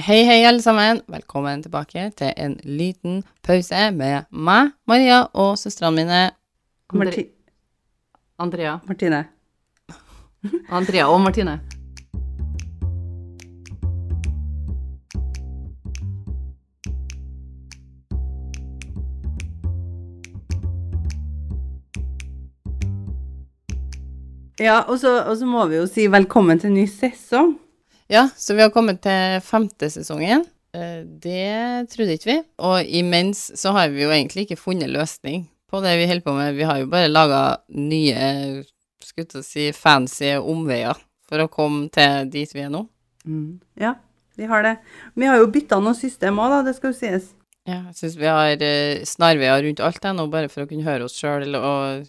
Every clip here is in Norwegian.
Hei, hei, alle sammen. Velkommen tilbake til en liten pause med meg, Maria, og søstrene mine. Marti Andrea. Martine. Andrea og Martine. Ja, og så, og så må vi jo si velkommen til en ny sesong. Ja, så vi har kommet til femte sesongen. Eh, Det trodde ikke vi. Og imens så har vi jo egentlig ikke funnet løsning på det vi holder på med. Vi har jo bare laga nye, skulle til å si, fancy omveier for å komme til dit vi er nå. Ja, vi har det. Vi har jo bytta noe system òg, da, det skal jo sies. Ja, jeg syns vi har eh, snarveier rundt alt her nå, bare for å kunne høre oss sjøl, og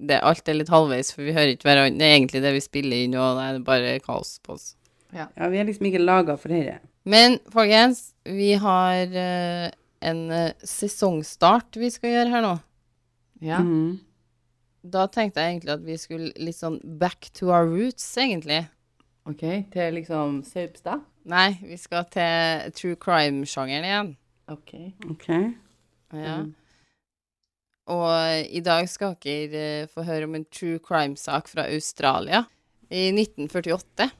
det, alt er litt halvveis, for vi hører ikke hverandre. Det er egentlig det vi spiller inn, og det er bare kaos på oss. Ja, Vi er liksom ikke laga for dette. Men folkens, vi har uh, en uh, sesongstart vi skal gjøre her nå. Ja. Mhm. Da tenkte jeg egentlig at vi skulle litt sånn back to our roots, egentlig. OK, til liksom Saupstad? Nei, vi skal til true crime-sjangeren igjen. OK. OK. Ja. Mm. Og i dag skal dere eh, få høre om en true crime-sak fra Australia i 1948.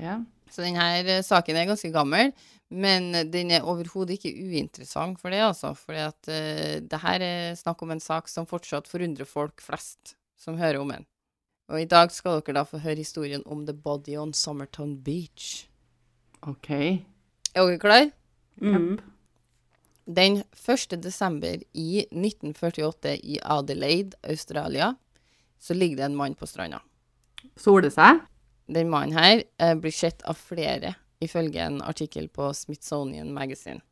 Ja. Så denne eh, saken er ganske gammel, men den er overhodet ikke uinteressant for det, altså. For at eh, det her er snakk om en sak som fortsatt forundrer folk flest som hører om den. Og i dag skal dere da få høre historien om The Body on Summerton Beach. OK. Er dere klare? Mhm. Den 1. desember i 1948 i Adelaide, Australia, så ligger det en mann på stranda. Soler seg? Den mannen her eh, blir sett av flere, ifølge en artikkel på Smithsonian Magazine.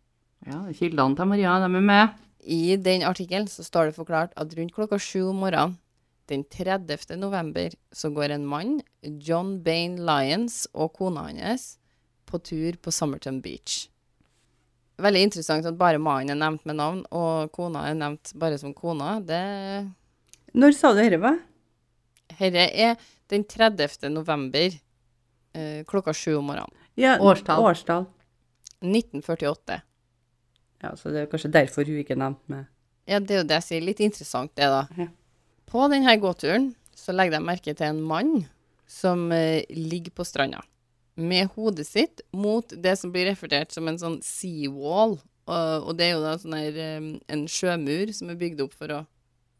Ja, kildene til Maria, de er med. I den artikkelen står det forklart at rundt klokka sju om morgenen den 30. november så går en mann, John Bain Lyons, og kona hans på tur på Summerton Beach. Veldig interessant at bare mannen er nevnt med navn, og kona er nevnt bare som kona. Det Når sa du dette, hva? Herre er den 30. november eh, klokka sju om morgenen. Ja, Årstall. Årstall. 1948. Ja, så det er kanskje derfor hun ikke nevnte meg. Ja, det er jo det jeg sier. Litt interessant, det, da. Ja. På denne gåturen så legger de merke til en mann som eh, ligger på stranda med hodet sitt mot det som blir referert som en sånn seawall. Og, og det er jo da sånn her um, en sjømur som er bygd opp for å,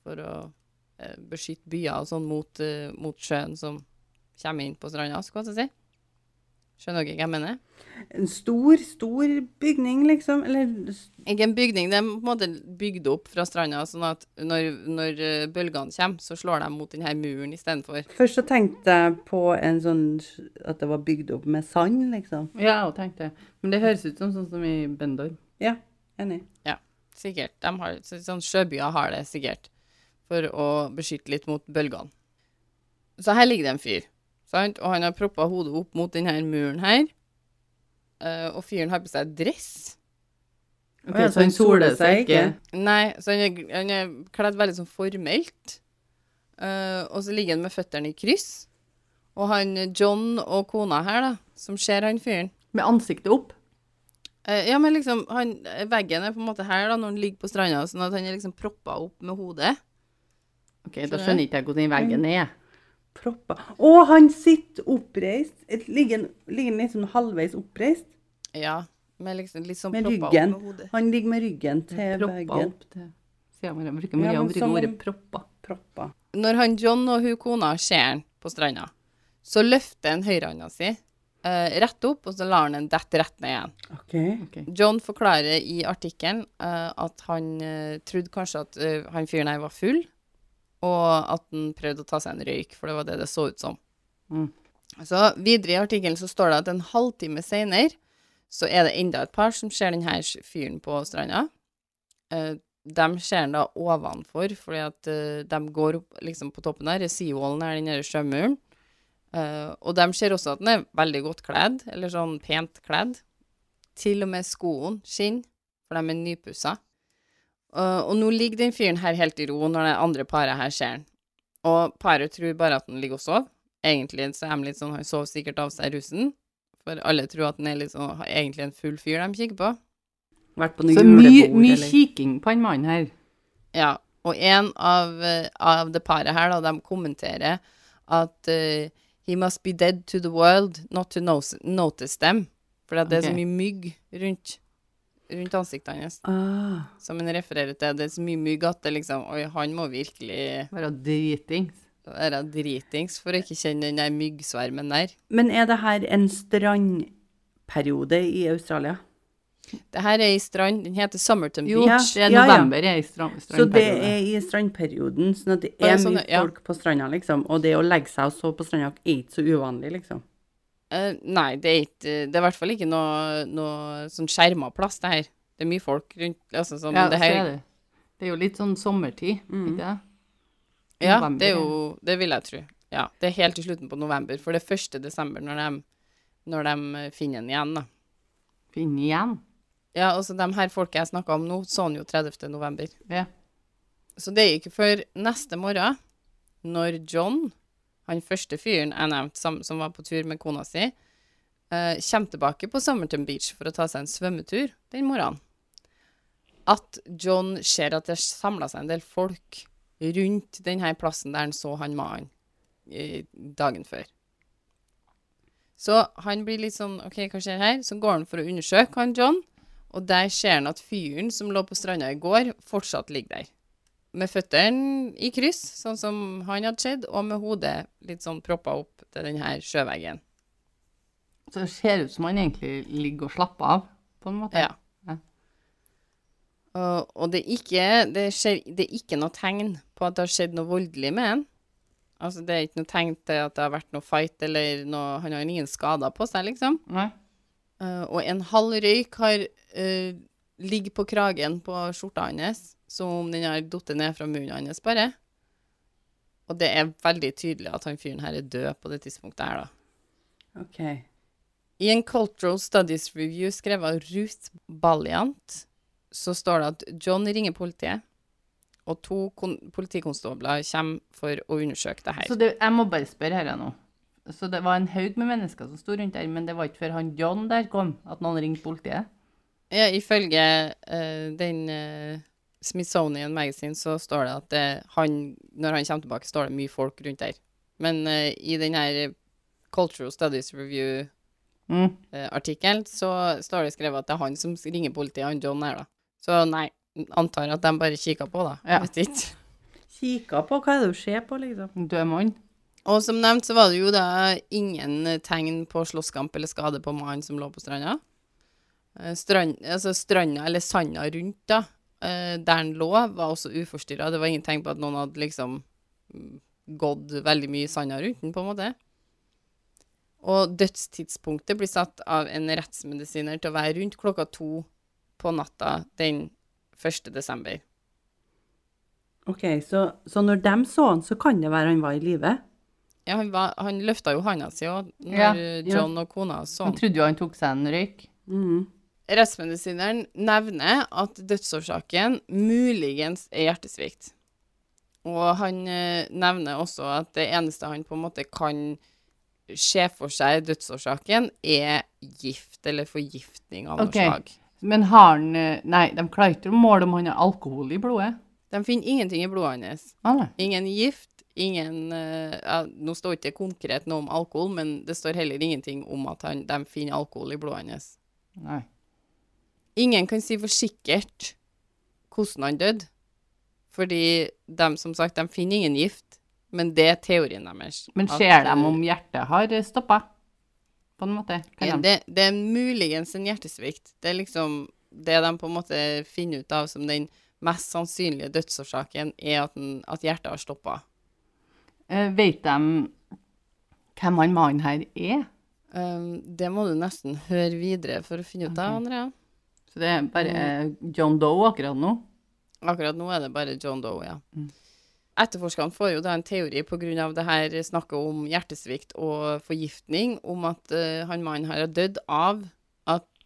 for å beskytte byer og sånn mot, eh, mot sjøen som kommer inn på stranda, skulle jeg si. Skjønner dere hva jeg mener? En stor, stor bygning, liksom? Eller Ikke en bygning, det er på en måte bygd opp fra stranda, sånn at når, når eh, bølgene kommer, så slår de mot denne muren istedenfor. Først så tenkte jeg på en sånn At det var bygd opp med sand, liksom. Ja, jeg tenkte Men det høres ut som sånn som i Bendor. Ja, enig. Sikkert. De har, sånn sjøbyer har det sikkert, for å beskytte litt mot bølgene. Så her ligger det en fyr, sant? og han har proppa hodet opp mot denne muren her. eh, og fyren har på seg dress. Okay, så han soler seg ikke? Nei, så han er, han er kledd veldig sånn formelt. Uh, og så ligger han med føttene i kryss. Og han John og kona her, da, som ser han fyren Med ansiktet opp? Uh, ja, men liksom, han, veggen er på en måte her da, når han ligger på stranda, sånn at han er liksom proppa opp med hodet. Ok, da skjønner ikke jeg hvor den veggen er. Proppa. Å, han sitter oppreist. Et- Ligger ligger liksom halvveis oppreist? Ja, med liksom litt sånn Med proppa ryggen. opp med hodet. Han ligger med ryggen til Proppa veggen. opp til Sier Maria, bruker Ja, bruker ordet proppa. Proppa. Når han John og hun kona ser han på stranda, så løfter han høyrehånda si uh, rett opp, og så lar han den dette rett ned igjen. OK. okay. John forklarer i artikkelen uh, at han uh, trodde kanskje at han fyren her var full, og at han prøvde å ta seg en røyk, for det var det det så ut som. Mm. Så videre i artikkelen så står det at en halvtime senere så er det enda et par som ser denne fyren på stranda. Eh, de ser han da ovenfor, fordi at eh, de går opp liksom på toppen der, seawallen her, den sjømuren. Eh, og de ser også at han er veldig godt kledd, eller sånn pent kledd. Til og med skoene skinner, for de er nypussa. Uh, og nå ligger den fyren her helt i ro når det andre paret her ser han. Og paret tror bare at han ligger og sover. Egentlig så er han litt sånn, han sover sikkert av seg rusen. For alle tror at den er litt sånn, egentlig en full fyr de kikker på. Vært på noe Så mye, mye kikking på han mannen her. Ja, og en av, eh, av det paret her, da, de kommenterer at uh, he must be dead to the world, not to notice them. For at det er så mye mygg rundt, rundt ansiktet hans. ah, Som han refererer til. Det er så mye mygg at det liksom Oi, han må virkelig Være dritings. være dritings for å ikke kjenne den der myggsvermen der. Men er det her en strandperiode i Australia? Det her er i strand. Den heter Summerton Beach. Jo, det er Ja, ja. november er i strand, Så det er i strandperioden, sånn at det er sånn, mye ja. folk på stranda, liksom. Og det å legge seg og sove på stranda er ikke så uvanlig, liksom. Eh, nei, det er ikke Det er i hvert fall ikke noe, noe sånn skjerma plass, det her. Det er mye folk rundt. Altså, sånn, Ja, det her, er det. Det er jo litt sånn sommertid, Mm. ikke det? Ja, November, det er jo Det vil jeg tro. Ja, det er helt til slutten på november, for det er 1. desember når de, når de eh, finner den igjen, da. Finner igjen. Ja, altså de her folka jeg snakka om nå, så han jo 30. november. Ja. Så det er ikke før neste morgen, når John, han første fyren jeg nevnte, som, som var på tur med kona si, eh, kommer tilbake på Summerton Beach for å ta seg en svømmetur den morgenen, at John ser at det samla seg en del folk rundt denne plassen der han så han mannen eh, dagen før. Så han blir litt sånn OK, hva skjer her? Så går han for å undersøke han John, og der ser han at fyren som lå på stranda i går, fortsatt ligger der. Med føttene i kryss, sånn som han hadde skjedd, og med hodet litt sånn proppa opp til denne sjøveggen. Så det ser ut som han egentlig ligger og slapper av, på en måte. Ja. Ja. Og, og det, er ikke, det, skjer, det er ikke noe tegn på at det har skjedd noe voldelig med han. Altså, det er ikke noe tegn til at det har vært noe fight, eller noe Han har ingen skader på seg, liksom. Nei. Uh, og en halv røyk har uh, ligger på kragen på skjorta hans, som om den har falt ned fra munnen hans, bare. Og det er veldig tydelig at han fyren her er død på det tidspunktet her, da. OK. I en Cultural Studies Review skrevet av Ruth Balliant, så står det at John ringer politiet, og to kon politikonstabler kommer for å undersøke det her. Så det, jeg må bare spørre her nå. Så det var en haug med mennesker som sto rundt der, men det var ikke før han John der kom, at noen ringte politiet? Ja, ifølge uh, den eh, Smithsonian Magazine så står det at det, han, når han kommer tilbake, står det mye folk rundt der. Men uh, i den her Cultural Studies Review-artikkelen Mm. så står det skrevet at det er han som ringer politiet, han John her, da. Så nei, antar at de bare kikker på, da. Ja. Vet ikke. Kikka på, hva er det hun ser på, liksom? Død mann? Og som nevnt så var det jo da ingen eh, tegn på slåsskamp eller skade på mannen som lå på stranda. Eh, Strand, altså stranda, eller sanda rundt da, eh, der han lå, var også uforstyrra. Det var ingen tegn på at noen hadde liksom mm, gått veldig mye i sanda rundt den, på en måte. Og dødstidspunktet blir satt av en rettsmedisiner til å være rundt klokka to på natta den 1. desember. OK, så, så når de så han, så kan det være han var i live? Ja, han, var, han løfta jo handa si òg, når Ja, eh, ja. John og kona så Han han. trodde jo han tok seg en røyk. Mm. Rettsmedisineren nevner at dødsårsaken muligens er hjertesvikt. Og han eh, nevner også at det eneste han på en måte kan se for seg dødsårsaken, er gift eller forgiftning av okay. noe slag. Men har han eh, Nei, de klarer ikke å måle om han har alkohol i blodet. De finner ingenting i blodet hans. Ah. Ingen gift, ingen eh, ja, Nå står ikke konkret noe om alkohol, men det står heller ingenting om at han, de finner alkohol i blodet hans. nei. Ingen kan si for sikkert hvordan han døde. Fordi de, som sagt, de finner ingen gift, men det er teorien deres. Men ser de eh, om hjertet har stoppa? På en måte? Ja, det, det er muligens en hjertesvikt. Det er liksom det de på en måte finner ut av som den mest sannsynlige dødsårsaken, er at, den, at hjertet har stoppa. Uh, vet de hvem han mannen her er? Um, det må du nesten høre videre for å finne ut av, Ok. Andrea. Så det er bare eh, John Doe akkurat nå? Akkurat nå er det bare John Doe, ja. Mm. Etterforskerne får jo da en teori av det her snakket om hjertesvikt og forgiftning, om at uh, han mannen her har dødd av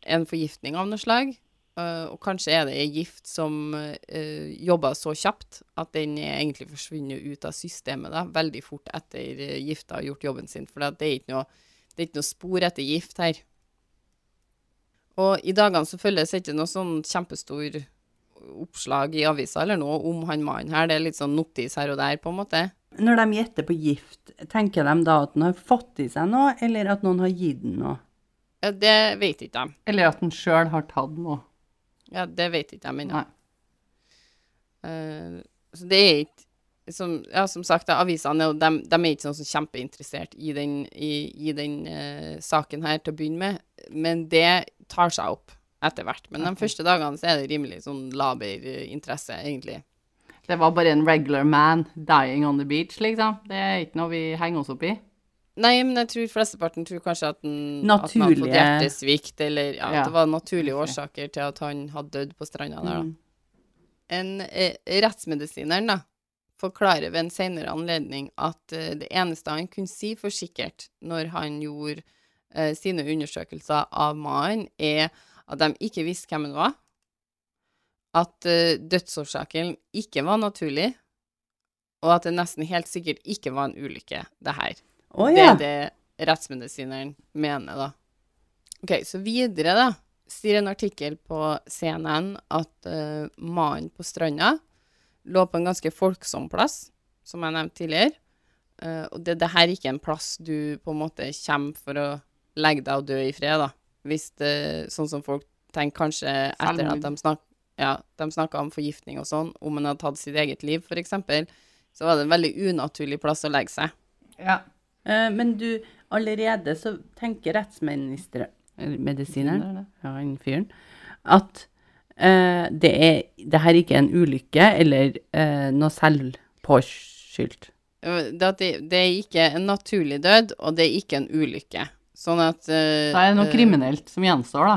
en forgiftning av noe slag. Uh, og kanskje er det ei gift som uh, jobber så kjapt at den er egentlig forsvunnet ut av systemet da, veldig fort etter uh, gifta har gjort jobben sin. For det er noe Det er ikke noe spor etter gift her. Og i dagene så følges det ikke noe sånn kjempestor oppslag i avisa eller noe om han mannen her. Det er litt sånn notis her og der, på en måte. Når de gjetter på gift, tenker de da at han har fått i seg noe, eller at noen har gitt den noe? Ja, det vet ikke de. Eller at han sjøl har tatt noe. Ja, det vet ikke de ennå. Eh, så det er ikke som, ja, som sagt, da, avisene dem- dem er ikke sånn som kjempeinteressert i den, i, i den uh, saken her til å begynne med, men det tar seg opp etter hvert. Men de første dagene så er det rimelig sånn laber eh, interesse, egentlig. Det var bare en regular man dying on the beach, liksom. Det er ikke noe vi henger oss opp i. Nei, men jeg tror flesteparten tror kanskje at han, at han hadde fått hjertesvikt, eller ja, Ja. at det var naturlige årsaker til at han hadde dødd på stranda der, da. Mm. En eh, rettsmedisineren da, forklarer ved en senere anledning at eh, det eneste han kunne si for sikkert når han gjorde eh, sine undersøkelser av mannen, er at de ikke visste hvem han var, at eh, dødsårsaken ikke var naturlig, og at det nesten helt sikkert ikke var en ulykke, det her. Å Det er det rettsmedisineren mener, da. Ok, så videre, da, sier en artikkel på CNN at uh, mannen på stranda lå på en ganske folksom plass, som jeg nevnte tidligere. Uh, og det, det her er ikke en plass du på en måte kommer for å legge deg og dø i fred, da. Hvis det, sånn som folk tenker kanskje etter Selvmord. at de snak, ja, de snakka om forgiftning og sånn, om en hadde tatt sitt eget liv, for eksempel, så var det en veldig unaturlig plass å legge seg. Ja. Eh, men du, allerede så tenker rettsministeren, medisineren, ja, han fyren, at eh, det, er, det her ikke er en ulykke eller eh, noe selvpåskyldt. Det, det, er ikke en naturlig død, og det er ikke en ulykke. Sånn at eh, Da er det noe eh, kriminelt som gjenstår, da.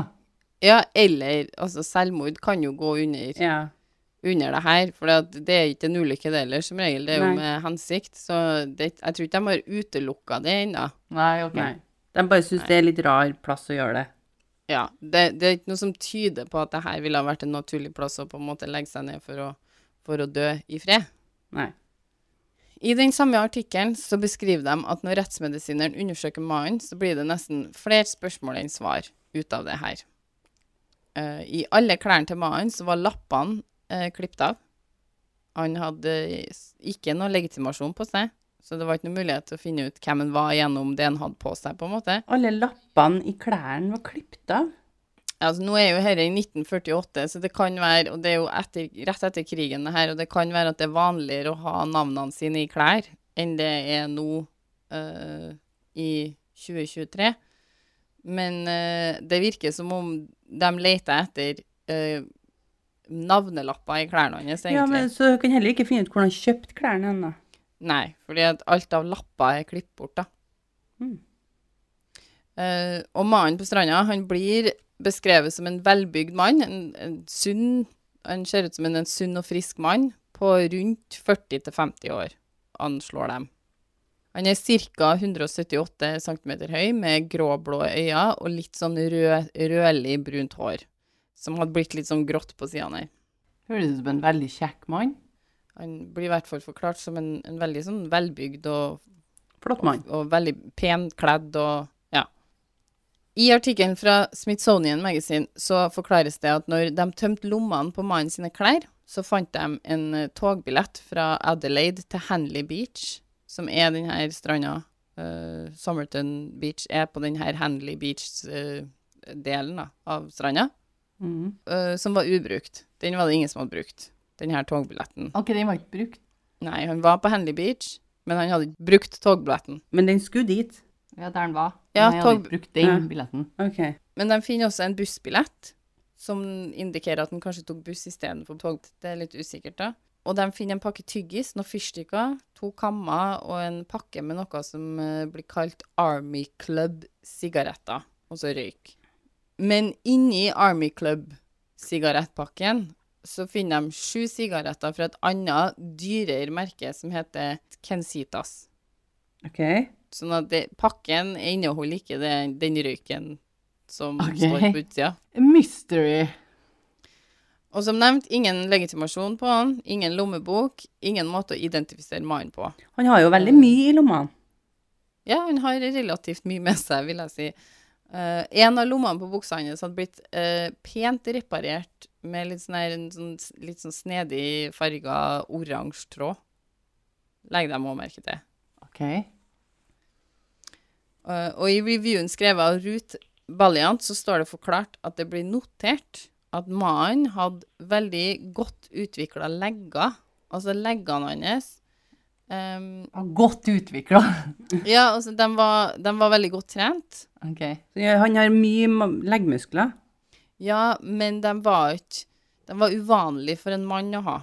Ja, eller altså, selvmord kan jo gå under, Ja. under det her. For det, det er ikke en ulykke, det heller, som regel. Det er jo Nei. med hensikt. Så det, jeg tror ikke de har utelukka det ennå. Nei, ok. Nei. De bare syns det er litt rar plass å gjøre det. Ja, det, det er ikke noe som tyder på at det her ville ha vært en naturlig plass å på en måte legge seg ned for å, for å dø i fred. Nei. I den samme artikkelen så beskriver de at når rettsmedisineren undersøker mannen, så blir det nesten flere spørsmål enn svar ut av det her. Uh, I alle klærne til mannen så var lappene uh, klippet av. Han hadde ikke noe legitimasjon på seg, så det var ikke noe mulighet til å finne ut hvem han var gjennom det han hadde på seg, på en måte. Alle lappene i klærne var klippet av. Altså, nå er jo dette i 1948, så det kan være, og det er jo etter, rett etter krigen det her, og det kan være at det er vanligere å ha navnene sine i klær enn det er nå eh, i 2023. Men eh, det virker som om de leter etter eh, navnelapper i klærne hans, egentlig. Ja, men Så jeg kan heller ikke finne ut hvor han kjøpte klærne ennå. Nei, fordi at alt av lapper er klippet bort, da. Mm. Uh, og mannen på stranda, han blir beskrevet som en velbygd mann. En, en sunn Han ser ut som en, en sunn og frisk mann på rundt 40-50 år, anslår dem. Han er ca. 178 cm høy, med grå-blå øyne og litt sånn rød, rødlig brunt hår. Som hadde blitt litt sånn grått på sidene her. Høres ut som en veldig kjekk mann. Han blir i hvert fall forklart som en, en veldig sånn velbygd og Flott mann. og, og veldig pent kledd og ja. I artikkelen fra Smithsonian Magazine så forklares det at når de tømte lommene på mannen sine klær, så fant de en eh, togbillett fra Adelaide til Henley Beach, som er denne stranda. uh, Somerton Beach er på denne Hanley Henley Beach-delen av stranda, Mm. uh, som var ubrukt. Den var det ingen som hadde brukt, den her togbilletten. Ok, den var ikke brukt. Nei, han var på Henley Beach, men han hadde ikke brukt togbilletten. Men den skulle dit. Ja, der den var. Ja, Men jeg hadde ikke brukt den Ja. billetten. OK. Men de finner også en bussbillett, som indikerer at han kanskje tok buss istedenfor tog. Det er litt usikkert, da. Og de finner en pakke tyggis, noen fyrstikker, to kammer og en pakke med noe som eh, blir kalt Army Club-sigaretter, altså røyk. Men inni Army Club-sigarettpakken så finner de sju sigaretter fra et annet, dyrere merke som heter Kensitas. ok. Sånn at det, pakken inneholder ikke det, den røyken som okay. står på utsida. Mystery. Og som nevnt, ingen legitimasjon på han, ingen lommebok, ingen måte å identifisere mannen på. Han har jo veldig mye i lommene. Ja, han har relativt mye med seg, vil jeg si. Uh, en av lommene på buksa hans hadde blitt uh, pent reparert med litt sånn, her, sånn, litt sånn snedig farga oransje tråd. Legg dem òg merke til. OK. Uh, og i reviewen skrevet av Ruth Balliant så står det forklart at det blir notert at mannen hadde veldig godt utvikla legger. Altså leggene hans Um, Godt utvikla. Ja, altså de var, de var veldig godt trent. OK. Så han har mye leggmuskler. Ja, men de var ikke De var uvanlige for en mann å ha.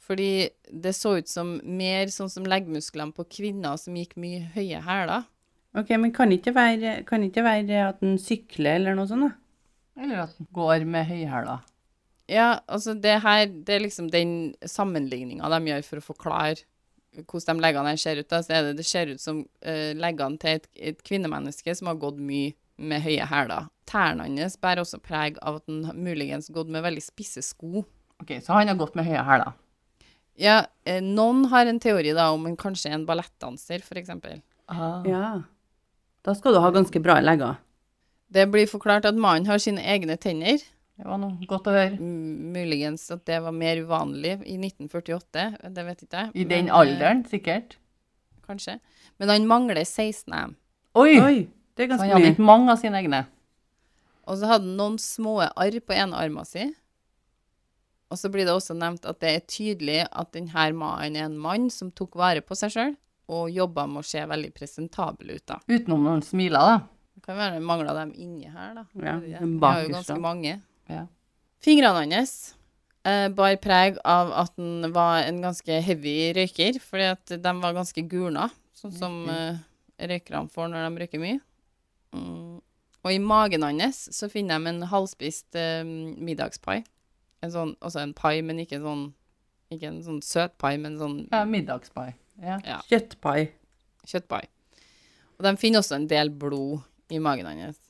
Fordi det så ut som mer sånn som leggmusklene på kvinner som gikk mye høye hæler. Ok, men kan ikke være, kan ikke være at han sykler eller noe sånt da? Eller at den går med høyhæler. Ja, altså det her Det er liksom den sammenligninga de gjør for å forklare hvordan de leggene her ser ut. Da. Så er det, det ser ut som uh, leggene til et, et kvinnemenneske som har gått mye med høye hæler. Tærne hans bærer også preg av at han muligens gått med veldig spisse sko. OK, så han har gått med høye hæler. Ja, eh, noen har en teori da om han kanskje en ballettdanser, eksempel. Ah. Ja. Da skal du ha ganske bra legger. Det blir forklart at mannen har sine egne tenner. Det var noe godt å høre. M- Muligens at det var mer uvanlig i 1948, det vet ikke jeg. I den men, eh, alderen, sikkert. Kanskje. Men han mangler 16 Oi! Oi, det er Han ganske hadde mye. ikke mange av sine egne. Og så hadde han noen små arr på ene armen sin. Og så blir det også nevnt at det er tydelig at denne mannen er en mann som tok vare på seg sjøl, og jobba med å se veldig presentabel ut, da. Utenom når han smiler, da. Det kan være det mangla dem inni her, da. Ja, Vi har jo ganske mange. Ja. Fingrene hans eh, bar preg av at han var en ganske heavy røyker, fordi at de var ganske gulna, sånn som eh, røykerne får når de røyker mye. Mm. Og i magen hans så finner de en halvspist eh, middagspai. En sånn, også en pai, men ikke sånn ikke en sånn søt pai, men sånn Ja, middagspai. Ja. ja, Kjøttpai. kjøttpai. Og de finner også en del blod i magen hans.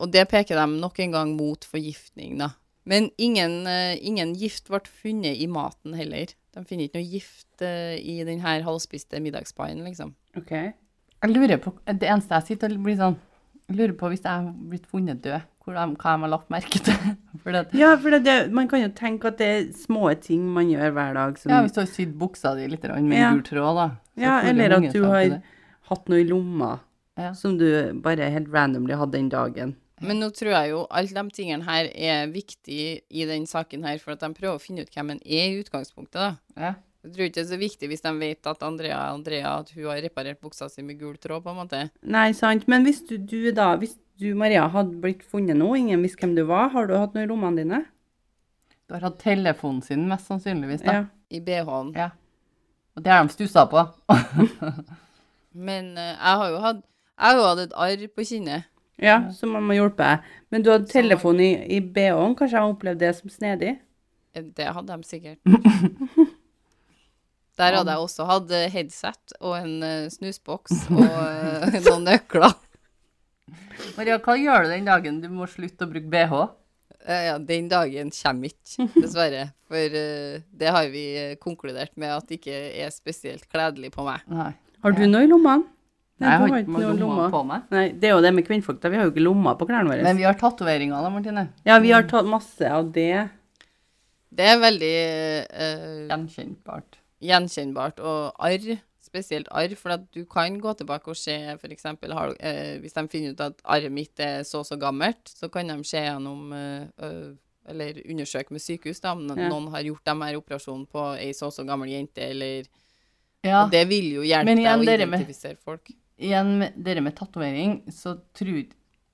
Og det peker de nok en gang mot forgiftning, da. Men ingen, uh, ingen gift ble funnet i maten heller. De finner ikke noe gift uh, i den her halvspiste middagspaien, liksom. Ok. Jeg lurer på, Det eneste jeg sitter og blir sånn Jeg lurer på hvis jeg har blitt funnet død, hvor de, hva de har lagt merke til. For det, Ja, for det, man kan jo tenke at det er små ting man gjør hver dag som ja, hvis du har sydd buksa di litt med Ja. gul tråd, da. Ja, eller at du har hatt noe i lomma Ja. som du bare helt randomly hadde den dagen. Men nå tror jeg jo alle de tingene her er viktige i den saken her, for at de prøver å finne ut hvem en er i utgangspunktet, da. Ja. Jeg tror ikke det er så viktig hvis de vet at Andrea, Andrea at hun har reparert buksa si med gul tråd, på en måte. Nei, sant. Men hvis du, du da, hvis du Maria hadde blitt funnet nå, ingen visste hvem du var, har du hatt noe i lommene dine? Du har hatt telefonen sin, mest sannsynligvis. da. Ja. I BH-en. Ja. Og det har de stussa på. Men uh, jeg har jo hatt Jeg har jo hatt et arr på kinnet. Ja, så man må hjelpe. Men du hadde telefon i, i BH-en, kanskje jeg har opplevd det som snedig? Eh, Det hadde de sikkert. Der hadde jeg også hatt eh, headset og en eh, snusboks og eh, noen nøkler. Maria, hva gjør du den dagen du må slutte å bruke BH? Eh, Ja, den dagen kommer ikke, dessverre. For det har vi konkludert med at det ikke er spesielt kledelig på meg. Nei. Har du noe i lommene? Nei, jeg har ikke noe lomma på meg. Nei, det er jo det med kvinnfolk, da. Vi har jo ikke lommer på klærne våre. Men vi har tatoveringer da, Martine. Ja, vi har tatt masse av det. Det er veldig uh, Gjenkjennbart. Gjenkjennbart. Og arr, spesielt arr, for at du kan gå tilbake og se f.eks. Eh, hvis de finner ut at arret mitt er så og så gammelt, så kan de se gjennom eh, Eller undersøke med sykehus da, om Ja. noen har gjort de her operasjonen på ei så og så gammel jente, eller Ja, Og det vil jo hjelpe igjen, deg å identifisere med- folk. igjen med dere med tatovering, så tror jeg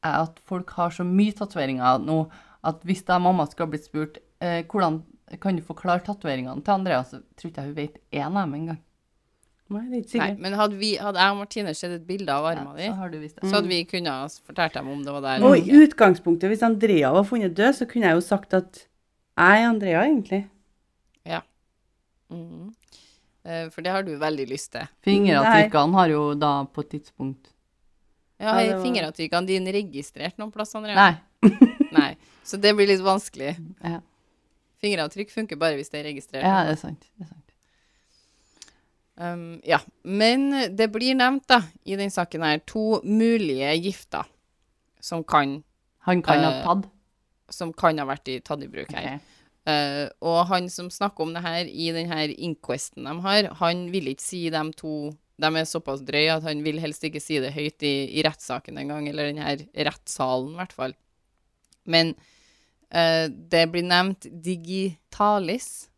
at folk har så mye tatoveringer nå at hvis da mamma skulle blitt spurt eh, hvordan kan du forklare tatoveringene til Andrea, så tror ikke jeg hun vet én av dem engang. Nei, det er ikke Nei, sikkert. men hadde, vi, hadde jeg og Martine sett et bilde av armen Ja, din, så har du visst så det. hadde vi kunnet ha fortalt dem om det var der. Og i utgangspunktet, hvis Andrea var funnet død, så kunne jeg jo sagt at jeg er Andrea, egentlig. Mhm. Eh, For det har du veldig lyst til. Fingeravtrykkene har jo da på et tidspunkt Ja, Ja, det er var- fingeravtrykkene dine registrert noen plass, Andrea? Nei. Nei. Så det blir litt vanskelig. Ja, Fingeravtrykk funker bare hvis det er registrert. ja det er sant. Det er sant. Um, ja. Men det blir nevnt, da, i den saken her, to mulige gifter som kan, Han kan ha Eh, tatt. som kan ha vært i, tatt i bruk her. Okay. Uh, og han som snakker om det her i den her inquesten de har, han vil ikke si dem to De er såpass drøye at han vil helst ikke si det høyt i, i rettssaken engang, eller den her rettssalen, i hvert fall. Men det blir nevnt digitalis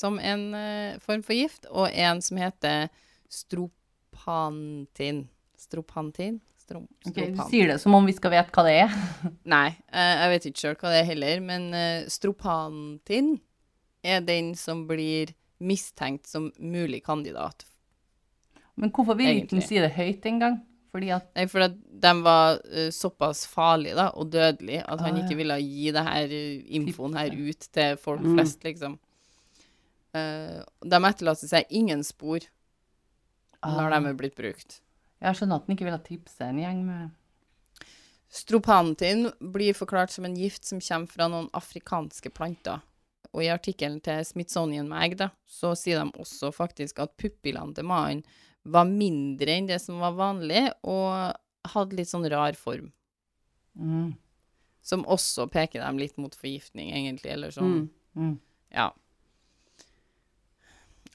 som en eh, form for gift, og en som heter stropantin. Stropantin? Stro, okay, du sier det som om vi skal vite hva det er. Nei, eh, jeg vet ikke sjøl hva det er heller, men eh, stropantin er den som blir mistenkt som mulig kandidat. Men hvorfor vil ikke si det høyt engang? Fordi at Nei, for at de var uh, såpass farlige da, og dødelige at han Ah, ja. ikke ville gi det her eh, infoen her ut til folk Mm. flest, liksom. Uh, de etterlater seg ingen spor når de er blitt brukt. Jeg skjønner at han ikke ville tipse en gjeng med Stropantin blir forklart som en gift som kommer fra noen afrikanske planter. Og i artikkelen til Smithsonian Mag, da, så sier de også faktisk at pupillene til mannen var mindre enn det som var vanlig, og hadde litt sånn rar form. mm. Som også peker dem litt mot forgiftning, egentlig, eller sånn. Mm. Mm. Ja.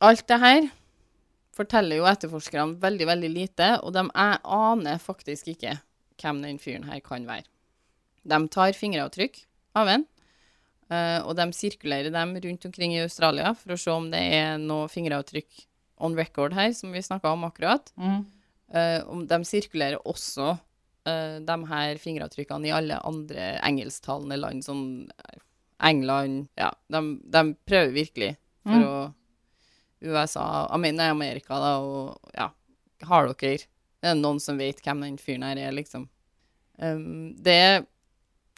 Alt det her forteller jo etterforskerne veldig, veldig lite, og de aner faktisk ikke hvem den fyren her kan være. De tar fingeravtrykk av en, eh, og de sirkulerer dem rundt omkring i Australia for å se om det er noe fingeravtrykk on record her, som vi snakka om akkurat. Mm. Uh, de sirkulerer også uh, de her fingeravtrykkene i alle andre engelsktalende land, som England Ja, de, de prøver virkelig for Mm. å USA Amer- Amerika, da, og ja Har dere Det Er noen som vet hvem den fyren her er, liksom? Um, det er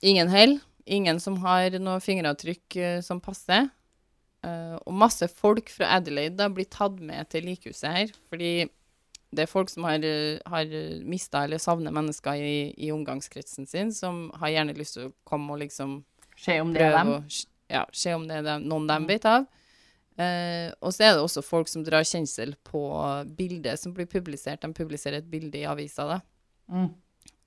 ingen hell. Ingen som har noe fingeravtrykk uh, som passer. Eh, og masse folk fra Adelaide da blir tatt med til likhuset her, fordi det er folk som har, uh, har mista eller savner mennesker i, i omgangskretsen sin, som har gjerne lyst til å komme og liksom Se om det er dem. Og, ja, se om det er dem, noen de vet av. Uh, og så er det også folk som drar kjensel på bildet som blir publisert. De publiserer et bilde i avisa da, Mm.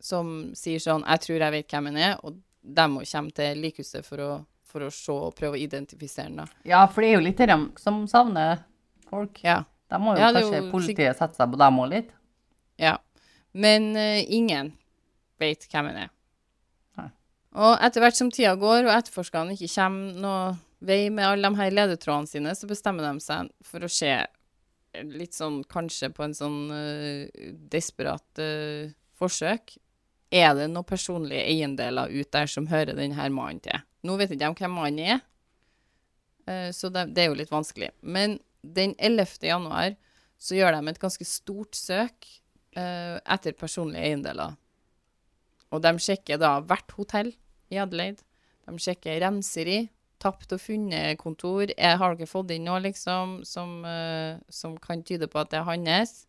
som sier sånn 'Jeg tror jeg vet hvem han er', og de må komme til likhuset for å, for å se og prøve å identifisere den. da. Ja, for det er jo litt dem som savner folk. Ja. Da må jo Ja, kanskje jo politiet sette seg på dem òg litt. Ja. Men uh, ingen vet hvem han er. Nei. Og etter hvert som tida går, og etterforskerne ikke kommer noe vei med alle de her ledetrådene sine, så bestemmer de seg for å se litt sånn kanskje på en sånn uh, desperat uh, forsøk. Er det noen personlige eiendeler ut der som hører denne mannen til? Nå vet ikke de hvem mannen er, eh, så det, er jo litt vanskelig. Men den 11. januar så gjør de et ganske stort søk eh, etter personlige eiendeler. Og de sjekker da hvert hotell i Adelaide. De sjekker renseri, tapt og funnet-kontor. Er- Har dere fått inn noe liksom som, eh, som kan tyde på at det er hans?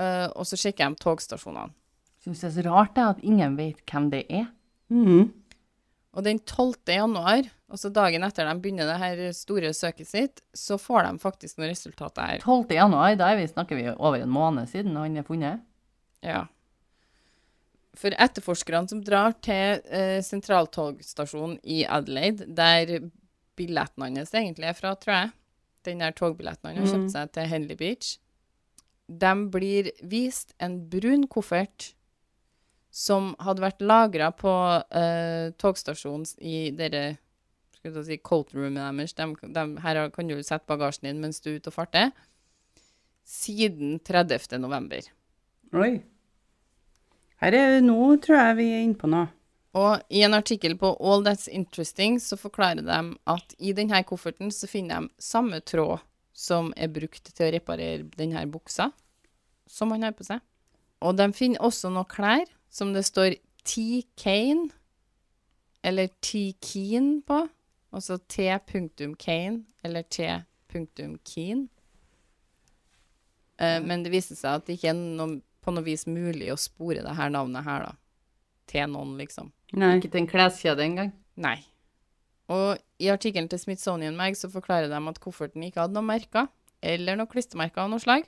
Og så sjekker de togstasjonene. Syns det er så rart det, at ingen vet hvem det er. Mm. Og den 12. januar, altså dagen etter de begynner det her store søket sitt, så får de faktisk noen resultater her. 12. januar, da er vi, snakker vi over en måned siden han er funnet. Ja. For etterforskerne som drar til eh, sentraltogstasjonen i Adelaide, der billetten hans egentlig er fra, tror jeg, den der togbilletten han har kjøpt seg til Henley Beach, de blir vist en brun koffert som hadde vært lagra på uh, togstasjonen i dere skal jeg si, coat roomen deres. De, de, her kan du sette bagasjen din mens du er ute og farter. Siden 30. november. Oi. Her er, nå tror jeg vi er inne på noe. Og i en artikkel på All That's Interesting så forklarer de at i denne kofferten så finner de samme tråd som er brukt til å reparere denne buksa som han har på seg. Og de finner også noen klær som det står T-Kane, eller T-Keen på. Altså T.Kane eller T.Keen. Uh, men det viser seg at det ikke er noe, på noe vis mulig å spore det her navnet her, da. Til noen, liksom. Nei. Ikke til en kleskjede engang. Nei. Og i artikkelen til Smithsonian Mag så forklarer de at kofferten ikke hadde noen merker. eller noen klistremerker av noe slag.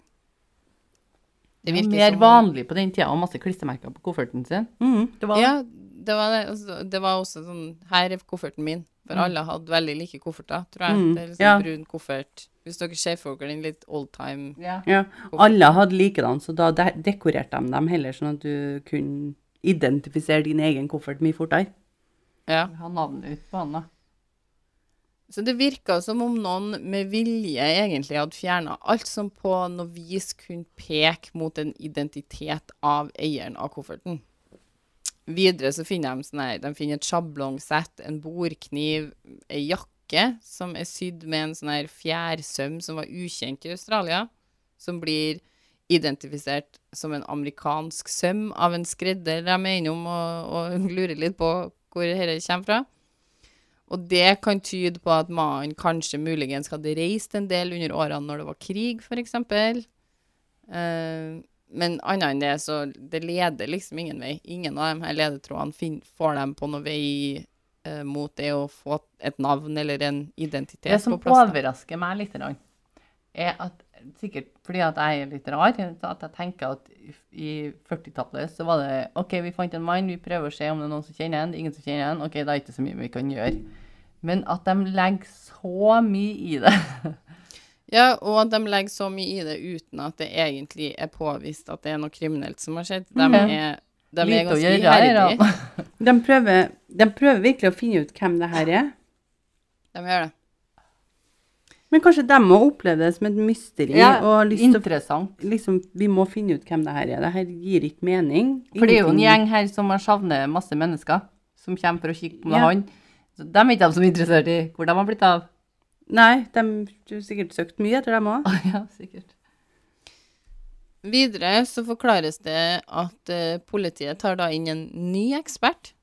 Det var virker mer som- vanlig på den tida å ha masse klistremerker på kofferten sin. Mm, det var Ja, det var det. Altså, det var også sånn Her er kofferten min. For alle hadde veldig like kofferter, tror jeg. Mm, Det er liksom ja. brun koffert. Hvis dere ser for dere den litt old time Ja. Ja, alle hadde likedan, så da de dekorerte de dem heller, sånn at du kunne identifisere din egen koffert mye fortere. Ja. Ha navnet ut på han, da. Så det virka som om noen med vilje egentlig hadde fjerna alt som på noe vis kunne peke mot en identitet av eieren av kofferten. Videre så finner de sånne, de finner et sjablongsett, en bordkniv, ei jakke som er sydd med en sånn her fjærsøm som var ukjent i Australia, som blir identifisert som en amerikansk søm av en skredder de er innom og, og lurer litt på hvor dette kommer fra. Og det kan tyde på at mannen kanskje muligens hadde reist en del under årene når det var krig, f.eks. Uh, men annet enn det, så det leder liksom ingen vei. Ingen av de her ledetrådene får dem på noe vei eh, mot det å få et navn eller en identitet Det som på plass. da. overrasker meg litt, er at sikkert fordi at jeg er litt rar, at jeg tenker at i 40-tallet så var det OK, vi fant en mann, vi prøver å se om det er noen som kjenner en. det ingen som kjenner en. OK, da er det ikke så mye vi kan gjøre. Men at de legger så mye i det. Ja, og at de legger så mye i det uten at det egentlig er påvist at det er noe kriminelt som har skjedd. De Mhm. er, de er ganske iherdige. De prøver, de prøver virkelig å finne ut hvem det her er. De gjør det. Men kanskje de må oppleve det som et mysteri, Ja, og til å liksom, Vi må finne ut hvem det her er. Det her gir ikke mening. For det er jo en gjeng her som har savner masse mennesker, som kommer for å kikke på Ja. han. Så dem er ikke de som er interessert i hvor de har blitt av. Nei, de har sikkert søkt mye etter dem òg. ja, sikkert. Videre så forklares det at eh, politiet tar da inn en ny ekspert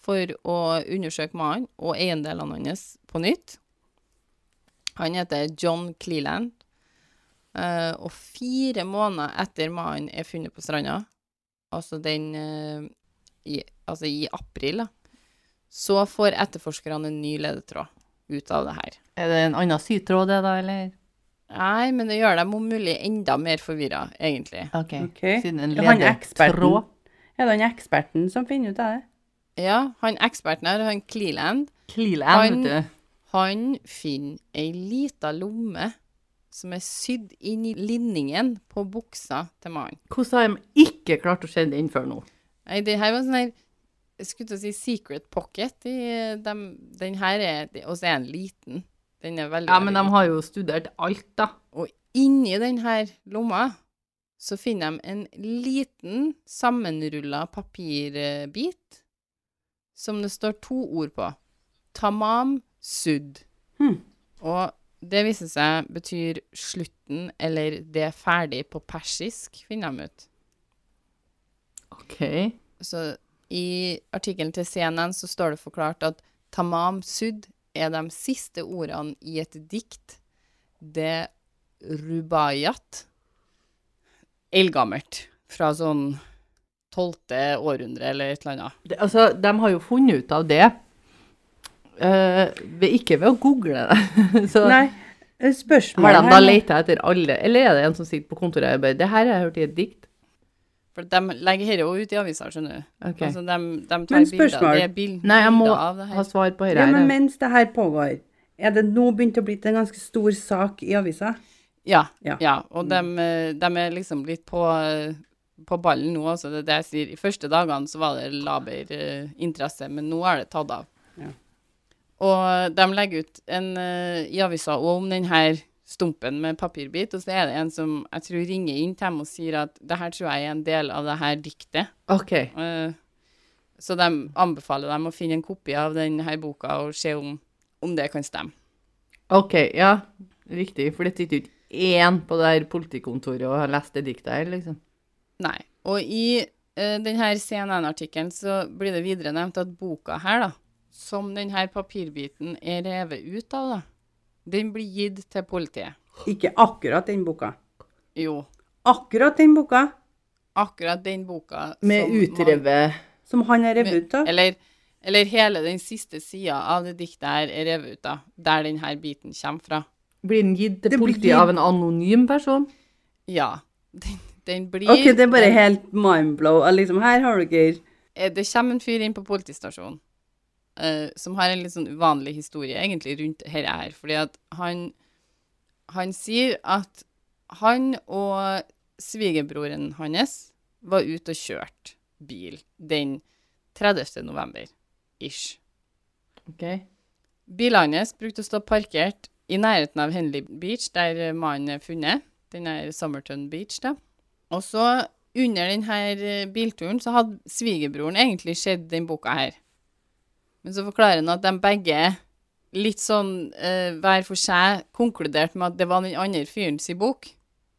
for å undersøke mannen og eiendelene hans på nytt. Han heter John Cleland. Eh, og fire måneder etter mannen er funnet på stranda, altså den eh, i, Altså i april, da, så får etterforskerne en ny ledetråd ut av det her. Er det en annen sytråd, det, da, eller? Nei, men det gjør dem om mulig enda mer forvirra, egentlig. OK. okay. Siden en Er eksperten? ledetråd. Er det han eksperten som finner ut av det? Ja, han eksperten her, han Cleland, Cleland, Han- vet du. han finner ei lita lomme som er sydd inn i linningen på buksa til mannen. Hvordan har de ikke klart å se den før nå? Nei, det her var sånn her Jeg skulle til å si secret pocket. De, dem- den her er de- Og så er den liten. Den er veldig Ja, men de har jo studert alt, da. Og inni den her lomma så finner de en liten sammenrulla papirbit som det står to ord på. Tamam sudd. Hmm. Og det viser seg betyr slutten eller det er ferdig på persisk, finner de ut. OK. Så i artikkelen til CNN så står det forklart at tamam sudd er de siste ordene i et dikt. Det rubayat. Eldgammelt. Fra sånn tolvte århundre eller et eller annet. Det, altså, de har jo funnet ut av det. uh, ikke ved å google det. Så Nei, eh, har spørsmålet de da leita etter alle, eller er det en som sitter på kontoret og bare Det her har jeg hørt i et dikt. For de legger dette jo ut i avisa, skjønner du. Ok. Altså, de, de tar Men bilder. Det er bild, Nei, jeg må av det ha her. svar på Ja, men mens det her pågår, er det nå begynt å bli en ganske stor sak i avisa? Ja, Ja. ja. og de, er liksom litt på, på ballen nå, altså. Det er det jeg sier. I første dagene så var det laber eh, interesse, men nå er det tatt av. Ja. Og de legger ut en eh, i avisa òg om den her stumpen med papirbit, og så er det en som jeg tror ringer inn til dem og sier at det her tror jeg er en del av det her diktet. OK. Uh, så de anbefaler dem å finne en kopi av denne boka og se om, om det kan stemme. OK, ja. Riktig. For det sitter jo ikke én på det her politikontoret og har lest det diktet her, liksom. Nei. Og i uh, denne CNN-artikkelen så blir det videre nevnt at boka her, da, som denne papirbiten er revet ut av, da, den blir gitt til politiet. Ikke akkurat den boka. Jo, Akkurat den boka akkurat den boka Med som man- utrevet som han er revet ut av. Eller, eller hele den siste sida av det diktet her er revet ut av, der denne biten kommer fra. Blir den gitt til politiet gitt- av en anonym person? Ja. Den, den blir OK, det er bare helt mindblow. Liksom, her har dere Eh, Det kommer en fyr inn på politistasjonen eh, som har en litt sånn uvanlig historie egentlig rundt dette her. Fordi at han, han sier at han og svigerbroren hans var ute og kjørte bil den 30. november, ish. Ok. Bilen hans brukte å stå parkert i nærheten av Henley Beach, der eh, mannen er funnet. Den er Somerton Beach, da. Og så, under denne bilturen, så hadde svigerbroren egentlig sett den boka her. Men så forklarer han at de begge, litt sånn eh, hver for seg, konkluderte med at det var den andre fyren sin bok,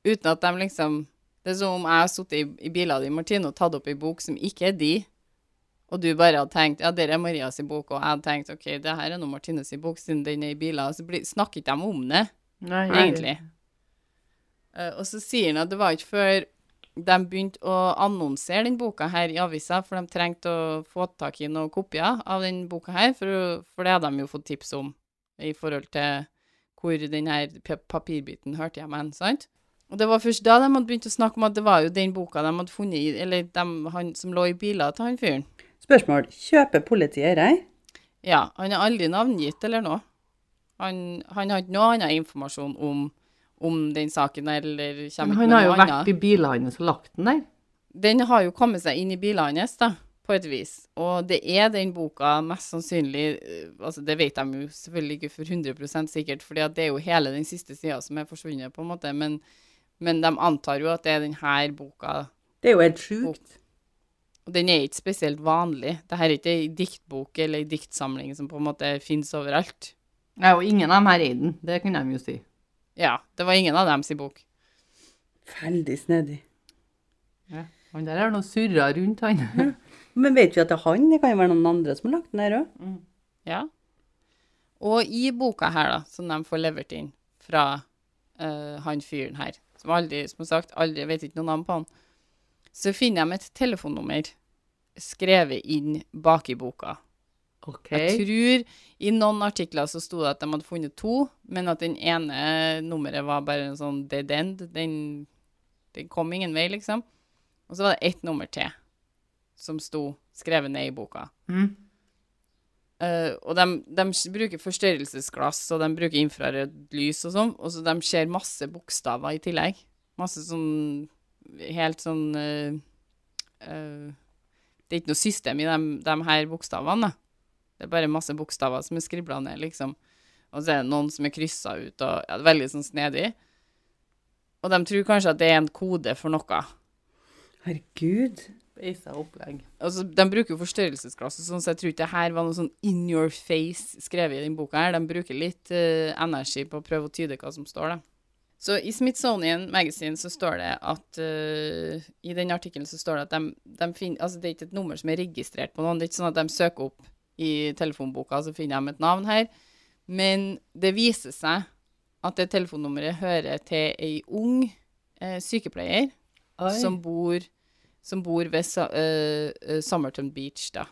uten at de liksom Det er som om jeg har sittet i, i bilen din, Martine, og tatt opp ei bok som ikke er di, og du bare hadde tenkt ja, det er Maria sin bok, og jeg hadde tenkt ok, det her er nå Martine sin bok, siden den er i bilen, og så blir, snakker ikke de om det, Nei, egentlig. Uh, og så sier han at det var ikke før de begynte å annonsere den boka her i avisa, for de trengte å få tak i noen kopier av den boka her, for, for det hadde de jo fått tips om i forhold til hvor den her papirbiten hørte hjemme hen, sant? Og det var først da de hadde begynt å snakke om at det var jo den boka de hadde funnet i, eller dem, han som lå i biler til han fyren. Spørsmål. Kjøper politiet deg? Ja, han er aldri navngitt eller noe. Han, han ikke noe annen informasjon om, om den saken eller kommer Men ikke han har jo noe vært annet. i bilen hans og lagt den der. Den har jo kommet seg inn i bilen hans, da, på et vis. Og det er den boka mest sannsynlig eh, Altså, det vet de jo selvfølgelig ikke for 100 sikkert, for det er jo hele den siste sida som er forsvunnet, på en måte. Men, men de antar jo at det er denne boka. Det er jo helt sjukt. Og den er ikke spesielt vanlig. Dette er ikke ei diktbok eller ei diktsamling som på en måte finnes overalt. Nei, og ingen av dem her i den. Det kan de jo si. Ja, det var ingen av dem sin bok. Veldig snedig. Han der er noe surra rundt, han. Men vet vi at det er han? Det kan jo være noen andre som har lagt den der òg. Ja. Og i boka her, da, som de får levert inn fra uh, han fyren her, som aldri, som sagt, aldri vet ikke noe navn på han, så finner de et telefonnummer skrevet inn bak i boka. OK. Jeg tror i noen artikler så sto det at de hadde funnet to, men at den ene nummeret var bare en sånn dead end. Den, den kom ingen vei, liksom. Og så var det ett nummer til som sto skrevet ned i boka. Mm. Uh, og de, de bruker forstørrelsesglass, og de bruker infrarødt lys og sånn, og så de ser masse bokstaver i tillegg. Masse sånn Helt sånn uh, uh, Det er ikke noe system i de, de her bokstavene, da. Det er bare masse bokstaver som er skribla ned, liksom. Og så er det noen som er kryssa ut, og ja, det er veldig sånn snedig. Og de tror kanskje at det er en kode for noe. Herregud. Beisa opplegg. Altså, de bruker jo forstørrelsesglass, sånn, så jeg tror ikke det her var noe sånn in your face skrevet i den boka. her. De bruker litt uh, energi på å prøve å tyde hva som står, da. Så i Smithsonian Magazine så står det at uh, I den artikkelen så står det at de, de finner Altså, det er ikke et nummer som er registrert på noen. Det er ikke sånn at de søker opp i telefonboka, så finner de et navn her. Men det viser seg at det telefonnummeret hører til ei ung eh, sykepleier som bor, som bor ved uh, Somerton Beach, da.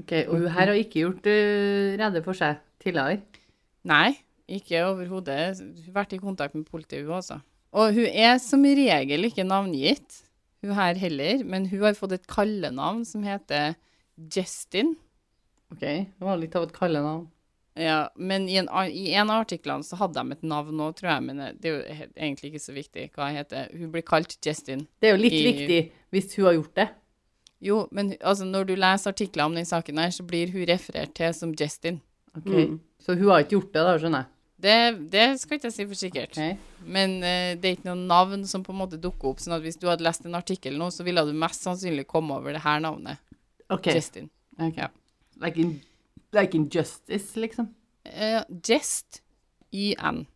Ok, Og hun her har ikke gjort uh, redde for seg tidligere? Nei, ikke overhodet. Hun har vært i kontakt med politiet, hun også. Og hun er som regel ikke navngitt, hun her heller, men hun har fått et kallenavn som heter Justin. Ok, det var litt av et kallenavn. Ja, men i en, i en av artiklene så hadde de et navn òg, tror jeg, men det er jo egentlig ikke så viktig hva hun heter. Hun blir kalt Justin. Det er jo litt I- viktig hvis hun har gjort det. Jo, men altså, når du leser artikler om den saken her, så blir hun referert til som Justin. Ok, Mm. Så hun har ikke gjort det, da, skjønner jeg. Det, det skal ikke jeg si for sikkert. Okay. Men uh, det er ikke noe navn som på en måte dukker opp. sånn at hvis du hadde lest en artikkel nå, så ville du mest sannsynlig komme over det her navnet. Ok, Justin. ok. Ja. Like, in, like in justice, liksom. Uh, just I-N.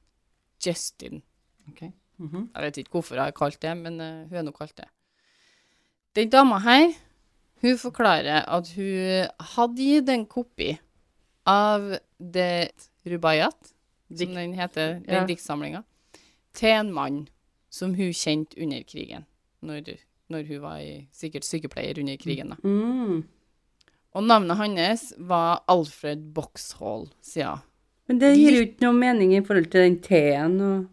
Justin. Ok. -hmm. Jeg vet ikke hvorfor jeg har kalt det, men uh, hun har nå kalt det. Den dama her, hun forklarer at hun hadde gitt en kopi av det Rubayat, som den heter, den Ja. diktsamlinga, til en mann som hun kjente under krigen, når, når hun var i, sikkert sykepleier under krigen. da. Mm. Og navnet hans var Alfred Boxhall, sier hun. Men det gir jo ikke noe mening i forhold til den teen og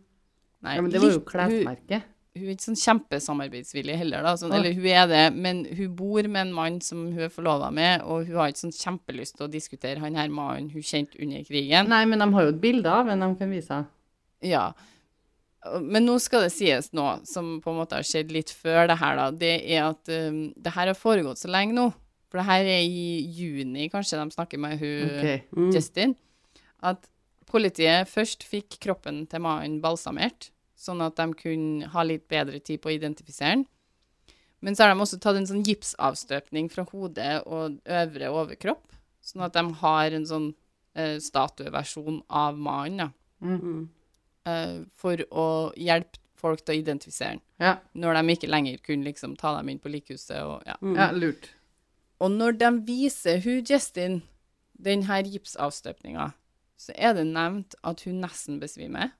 Nei, Ja, men det var jo klesmerket. hun- hun er ikke sånn kjempesamarbeidsvillig heller, da. Sånn, eller hun er det, men hun bor med en mann som hun er forlova med, og hun har ikke sånn kjempelyst til å diskutere han her mannen hun kjente under krigen. Nei, men de har jo et bilde av en de kan vise. Ja. Men nå skal det sies noe som på en måte har skjedd litt før det her, da. Det er at um, det her har foregått så lenge nå. For det her er i juni, kanskje, de snakker med hun okay. mm. Justin. At politiet først fikk kroppen til mannen balsamert, sånn at de kunne ha litt bedre tid på å identifisere den. Men så har de også tatt en sånn gipsavstøpning fra hodet og øvre overkropp, sånn at de har en sånn uh, statueversjon av mannen, da. Mm. eh, for å hjelpe folk til å identifisere den, Ja. når de ikke lenger kunne liksom ta dem inn på likhuset og ja. Mm. ja, lurt. Og når de viser hun Justin den her gipsavstøpninga, så er det nevnt at hun nesten besvimer.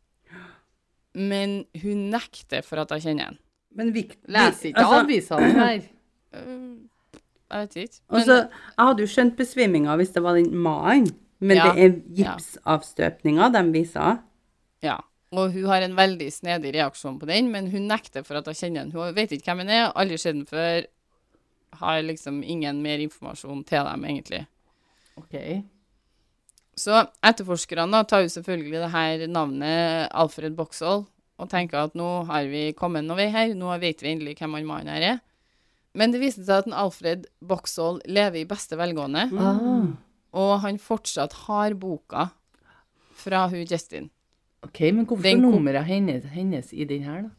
Men hun nekter for at hun kjenner ham. Men Vikt, Leser ikke altså, avisene her. Øh, jeg vet ikke. Men, Altså, jeg hadde jo skjønt besviminga hvis det var den mannen, men Ja, det er gipsavstøpninga de viser. ja. Og hun har en veldig snedig reaksjon på den, men hun nekter for at hun kjenner den. Hun vet ikke hvem han er, aldri sett den før. Har liksom ingen mer informasjon til dem, egentlig. Ok. Så etterforskerne da tar jo selvfølgelig det her navnet Alfred Boxhall og tenker at nå har vi kommet noen vei her, nå vet vi endelig hvem han mannen her er. Men det viste seg at en Alfred Boxhall lever i beste velgående, Mm. og han fortsatt har boka fra hun Justin. Ok, men hvorfor Den nummeret hennes, hennes i den her, da?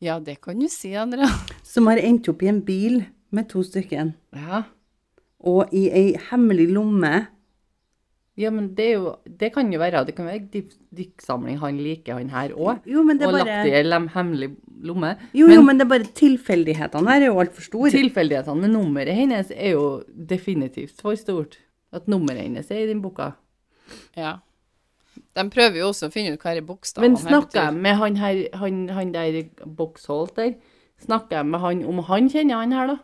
Ja, det kan du si, Andrea. Som har endt opp i en bil med to stykker, Ja. og i ei hemmelig lomme. ja, men det er jo Det kan jo være Det kan være dik- diktsamling han liker, han her òg. Jo, men det Og bare... lagt i ei hemmelig lomme. Jo, jo, men det er bare tilfeldighetene her er jo altfor store. Tilfeldighetene med nummeret hennes er jo definitivt for stort. At nummeret hennes er i den boka. Ja. De prøver jo også å finne ut hva er bokstavene Men snakker jeg med han her, han, han der Boxholt der, snakker jeg med han om han kjenner han her, da?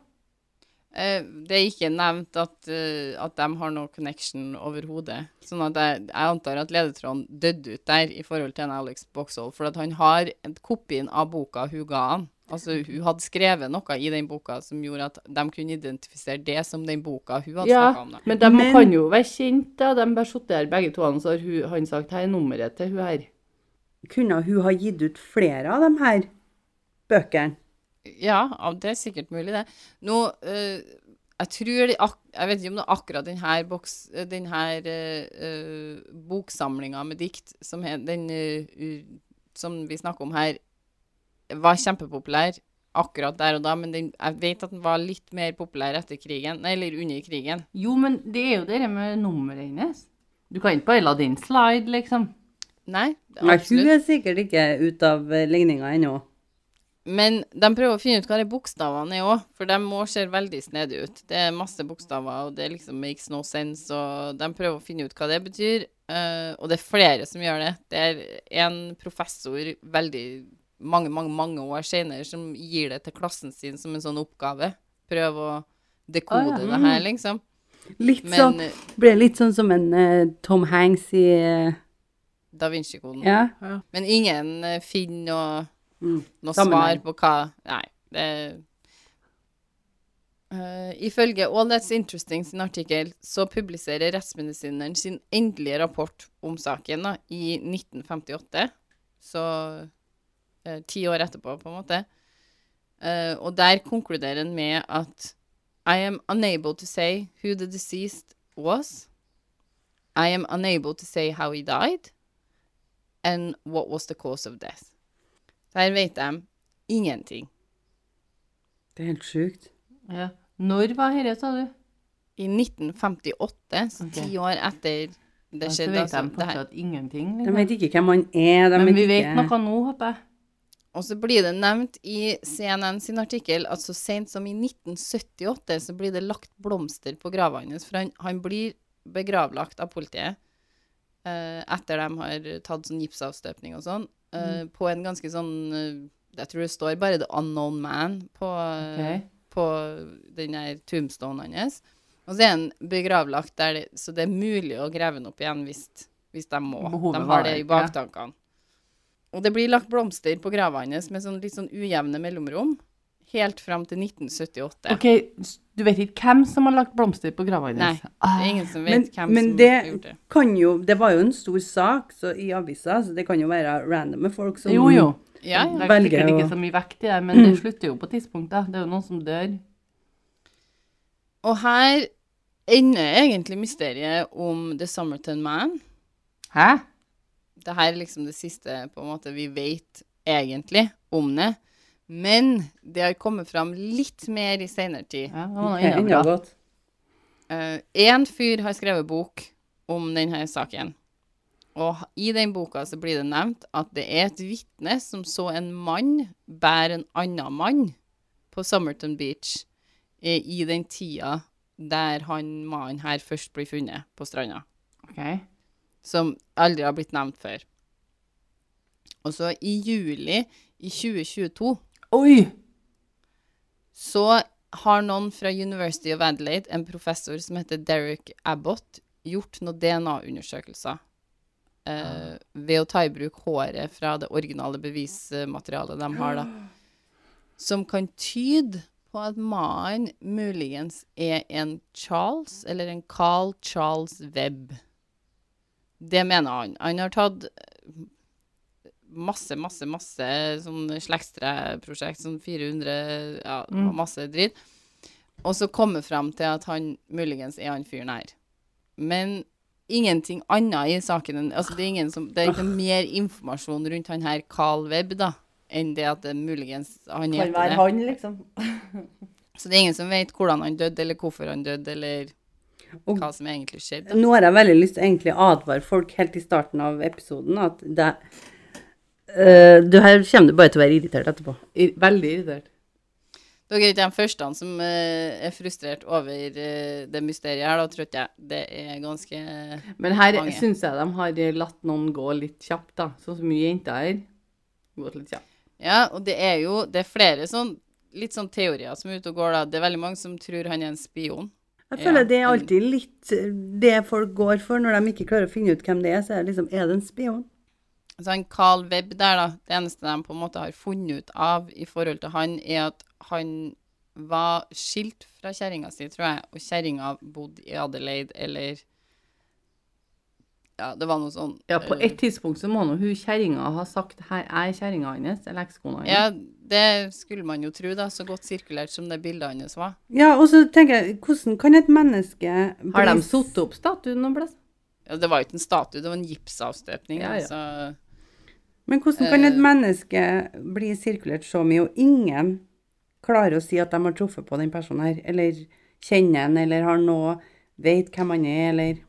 Eh, det er ikke nevnt at, eh, at de har noe connection overhodet. Sånn at jeg, jeg antar at ledetråden døde ut der i forhold til en Alex Boxhall. For at han har en kopien av boka hun ga han. Altså, hun hadde skrevet noe i den boka som gjorde at de kunne identifisere det som den boka hun hadde Ja, snakket om. Da. men de Men- kan jo være kjent, da. De bare sittet her begge to, og så har hun, han sagt her er nummeret til hun her. Kunne hun ha gitt ut flere av de her bøkene? Ja, det er sikkert mulig, det. Nå, eh, jeg tror de ak Jeg vet ikke om det er akkurat denne, her, boks, eh, den her eh, eh, boksamlinga med dikt som, den, uh, som vi snakker om her, var kjempepopulær akkurat der og da, men den, jeg vet at den var litt mer populær etter krigen, nei, eller under krigen. Jo, men det er jo det med nummeret hennes. Du kan ikke bare la den slide, liksom. Nei, Nei, hun absolutt. er sikkert ikke ute av ligninga ennå. Men de prøver å finne ut hva de bokstavene er òg, for de må se veldig snedige ut. Det er masse bokstaver, og det liksom makes no sense, og de prøver å finne ut hva det betyr. Uh, og det er flere som gjør det. Det er en professor veldig mange, mange, mange år senere som gir det til klassen sin som en sånn oppgave. Prøv å dekode Å, ja. det her, liksom. Litt Men sånn, eh, ble litt sånn som en uh, Tom Hanks i uh... Da Vinci-koden. Ja. Men ingen finner noe Mm. noe Sammenheng. svar på hva Nei, det uh, Ifølge All That's Interesting sin artikkel så publiserer rettsmedisineren sin endelige rapport om saken da, i 1958. Så eh, ti år etterpå, på en måte. Uh, og der konkluderer han med at I am unable to say who the deceased was. I am unable to say how he died. And what was the cause of death. Der vet de ingenting. Det er helt sjukt. Ja. Når var dette, sa du? I 1958, så ti ti år etter det Ja, så vet altså, de det her. fortsatt ingenting. De Liksom. vet ikke hvem han er. De Men vi vet vet ikke. noe nå, håper jeg. Og så blir det nevnt i CNN sin artikkel at så sent som i 1978 så blir det lagt blomster på grava hans, for han, han blir begravlagt av politiet eh, etter de har tatt sånn gipsavstøpning og sånn, eh, på en ganske sånn eh, Jeg tror det står bare 'The Unknown Man' på, okay. Ok. på den der tombstonen hans. Og så er han begravlagt der, det, så det er mulig å grave den opp igjen hvis hvis de må. Behovet de har det i baktankene. ja. Og det blir lagt blomster på grava hans med sånn litt sånn ujevne mellomrom, helt fram til 1978. OK, du vet ikke hvem som har lagt blomster på grava hennes? Nei. Det er ingen som vet Men, hvem men som det har gjort det. kan jo Det var jo en stor sak så i avisa, så det kan jo være randomme folk som Jo, jo. Ja, Det ja. er Velger sikkert ikke så mye vekt i det, men det slutter jo på tidspunkt, da. Det er jo noen som dør. Og her ender egentlig mysteriet om The Somerton Man. Hæ? Det her er liksom det siste på en måte vi vet egentlig om det. Men det har kommet fram litt mer i senere tid. Ja, enda enda bra. godt. En fyr har skrevet bok om denne saken. Og i den boka så blir det nevnt at det er et vitne som så en mann bære en annen mann på Somerton Beach eh, i den tida der han mannen her først blir funnet på stranda. Ok. Som aldri har blitt nevnt før. Og så i juli i 2022 Oi! så har noen fra University of Adelaide, en professor som heter Derek Abbott, gjort noen DNA-undersøkelser. Eh, ved å ta i bruk håret fra det originale bevismaterialet de har, da. Som kan tyde på at mannen muligens er en Charles, eller en Carl Charles Webb. Det mener han. Han har tatt masse, masse, masse sånn slektstreprosjekt, sånn 400 Ja, Mm. masse dritt. Og så komme fram til at han muligens er han fyren her. Men ingenting annet i saken enn Altså, det er ingen som Det er ikke mer informasjon rundt han her Carl Webb, da, enn det at det muligens han Kan være han, liksom. Så det er ingen som vet hvordan han døde, eller hvorfor han døde, eller Og- hva som egentlig skjedde. Nå har jeg veldig lyst til å advare folk helt i starten av episoden at det eh, Du her kommer du bare til å være irritert etterpå. Veldig irritert. Dere er ikke de første som eh, er frustrert over eh, det mysteriet her, da, tror ikke jeg. Det er ganske Men her Mange. syns jeg de har latt noen gå litt kjapt, da. Sånn som mye jenter her. Gått litt kjapt. Ja, og det er jo Det er flere sånn litt sånn teorier som er ute og går, da. Det er veldig mange som tror han er en spion. Jeg Ja, føler det er alltid litt det folk går for når de ikke klarer å finne ut hvem det er. Så er det liksom Er det en spion? Så han Carl Webb der, da, det eneste de på en måte har funnet ut av i forhold til han, er at han var skilt fra kjerringa si, tror jeg, og kjerringa bodde i Adelaide, eller Ja, det var noe sånn Ja, på eh, et tidspunkt så må nå hun kjerringa ha sagt 'her er kjerringa hans', eller ekskona hans. Ja, det skulle man jo tro, da, så godt sirkulert som det bildet hans var. Ja, og så tenker jeg, hvordan kan et menneske Har de satt opp statuen noe plass? Ja, det var jo ikke en statue, det var en gipsavstøpning. Ja, ja. Altså. Men hvordan kan et Eh. menneske bli sirkulert så mye, og ingen klarer å si at de har truffet på den personen her, eller kjenner han, eller har noe, vet hvem han er, eller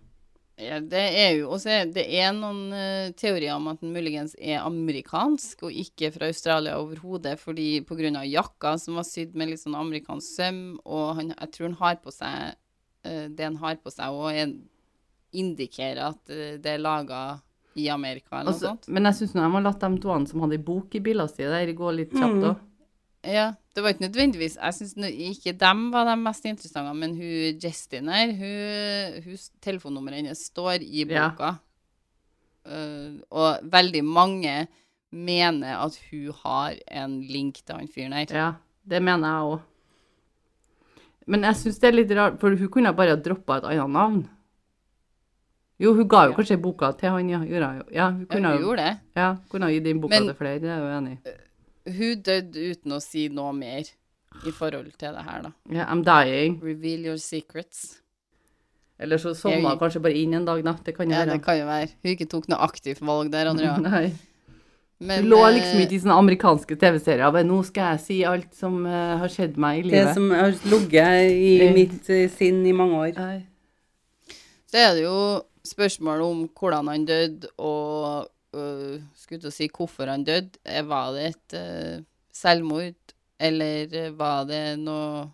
Ja, det er jo også, Det er noen eh, teorier om at den muligens er amerikansk, og ikke fra Australia overhodet, fordi pga. jakka som var sydd med litt sånn amerikansk søm, og han, jeg tror han har på seg eh, det han har på seg, og er, indikerer at det er laga i Amerika, eller noe Altså, sånt. men jeg syns jeg må latt de to som hadde ei bok i bilene sine, der gå litt kjapt Mm. Ja, det var ikke nødvendigvis Jeg syns ikke dem var de mest interessante, men hun Justin her, hun, hun telefonnummeret hennes står i Ja. boka. Eh, og veldig mange mener at hun har en link til han fyren her. Ja, det mener jeg òg. Men jeg syns det er litt rart, for hun kunne bare ha droppa et annet navn. Jo, hun ga jo Ja. kanskje boka til han, ja. Gjorde hun. Ja, hun Ja, hun gjorde det. ja, kunne ha gitt den boka Men- til flere, det er jeg enig i. Hun døde uten å si noe mer i forhold til det her, da. Yeah, I'm dying. Reveal your secrets. Eller så sovna hun kanskje bare inn en dag, da. Det kan jo Ja, være. det kan jo være. Hun ikke tok noe aktivt valg der, Andrea. Nei. Men, Hun lå eh, liksom ikke i sånne amerikanske TV-serier. men Nå skal jeg si alt som uh, har skjedd meg i livet'. det som har ligget i Eh. mitt uh, sinn i mange år. Nei. Så er det jo spørsmål om hvordan han døde, og uh, skulle til å si hvorfor han døde. Eh, Var det et uh, selvmord, eller øh, var det noe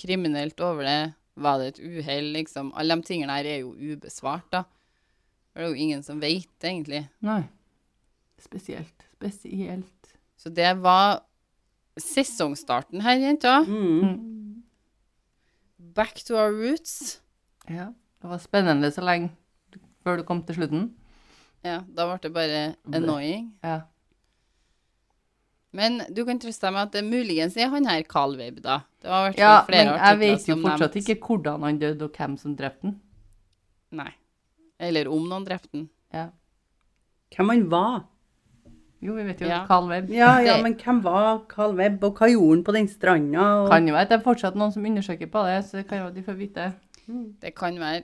kriminelt over det? Var det et uhell, liksom? Alle de tingene her er jo ubesvart, da. Det er jo ingen som vet, egentlig. Nei. Spesielt. Spesielt. Så det var sesongstarten her, jenta. Mm. Back to our roots. Ja. Det var spennende så lenge før du kom til slutten. Ja, da ble det bare annoying. Ja. Men du kan trøste deg med at det muligens er han her Carl Weib, da. Det var i ja, flere men jeg vet jo fortsatt nevnt. ikke hvordan han døde, og hvem som drepte han. Nei. Eller om noen drepte den. Ja. Hvem han var? Jo, vi vet jo Ja. Carl Webb. Ja, ja, men hvem var Carl Webb, og hva gjorde han på den stranda? Og... Kan jo være at det er fortsatt noen som undersøker på det, så det kan jo de får vite. Det kan være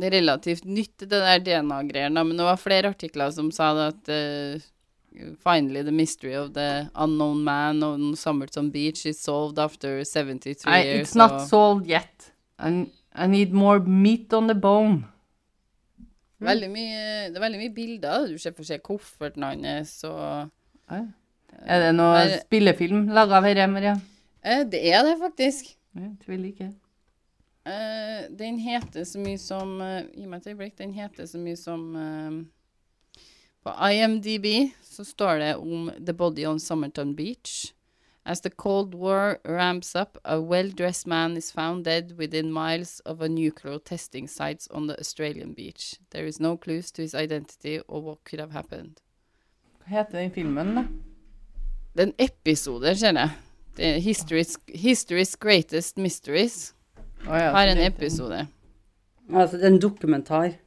relativt nytt, det der DNA-greiene, men det var flere artikler som sa det at uh, Finally, the mystery of the unknown man on Summerton Beach is solved after 73 I, years. it's not solved yet. I, I need more meat on the bone. Veldig mye, det er veldig mye bilder. Du ser for seg kofferten hans og. Er det noe spillefilm laga av dette, Maria? eh, Det er det, faktisk. Jeg tviler ikke. Eh, den heter så mye som uh, Gi meg et øyeblikk. Den heter så mye som uh, På IMDb så står det om The Body on Summerton Beach. As the Cold War ramps up, a well-dressed man is found dead within miles of a nuclear testing sites on the Australian beach. There is no clues to his identity or what could have happened. Hva heter den filmen, da? Det er en episode, ser jeg. Det er History's, History's Greatest Mysteries. Å ja, Har en det- episode. Altså, det er en dokumentar.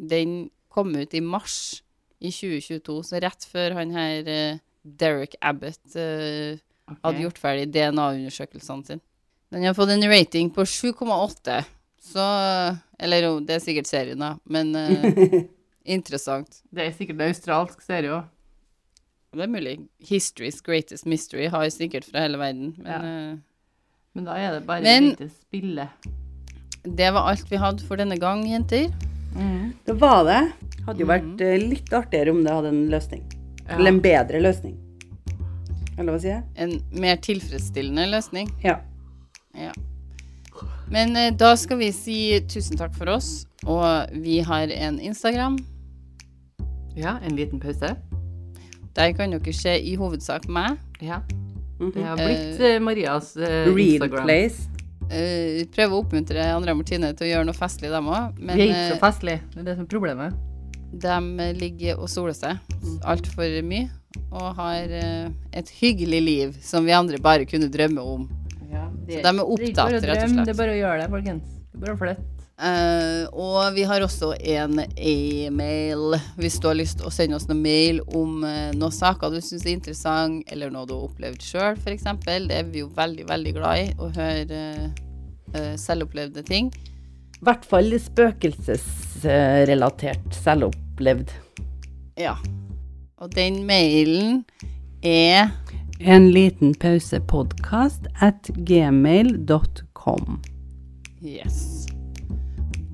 Den kom ut i mars i 2022, så rett før han her uh, Derek Abbott uh, okay. hadde gjort ferdig DNA-undersøkelsene sine. Den har fått en rating på 7,8, så Eller jo, det er sikkert serien, da, men uh, interessant. Det er sikkert en australsk serie òg. Det er mulig. History's Greatest Mystery har jeg sikkert fra hele verden, men Ja. Men da er det bare Men- lite spille. det var alt vi hadde for denne gang, jenter. Mm. Det var det. Hadde jo Mhm. vært mm. litt artigere om det hadde en løsning. Ja. Eller en bedre løsning. Eller hva sier jeg? En mer tilfredsstillende løsning. Ja. Ja. Men eh, da skal vi si tusen takk for oss, og vi har en Instagram. ja, en liten pause. Der kan dere se i hovedsak meg. Ja. Mhm. Det har blitt uh, Marias uh, Real Instagram. place. Uh, prøve å oppmuntre Andrea Martine til å gjøre noe festlig, dem òg. Men Vi er ikke så eh, festlige. Det er det som er problemet. de ligger og soler seg altfor mye. Og har eh, et hyggelig liv som vi andre bare kunne drømme om. Ja, Så de er opptatt, rett og slett. Det er bare å gjøre det, folkens. Det er bare å flytte. Eh, og vi har også en e-mail hvis du har lyst til å sende oss noen mail om uh, noen saker du syns er interessant, eller noe du har opplevd sjøl, f.eks. Det er vi jo veldig, veldig glad i, å høre uh, selvopplevde ting. I hvert fall spøkelsesrelatert selvopplevd. Ja. Og den mailen er En liten pause podkast at gmail.com. Yes.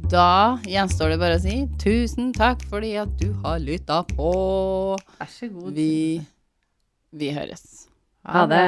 Da gjenstår det bare å si tusen takk fordi at du har lytta på. Vær så god. Vi, vi høres. Ha det.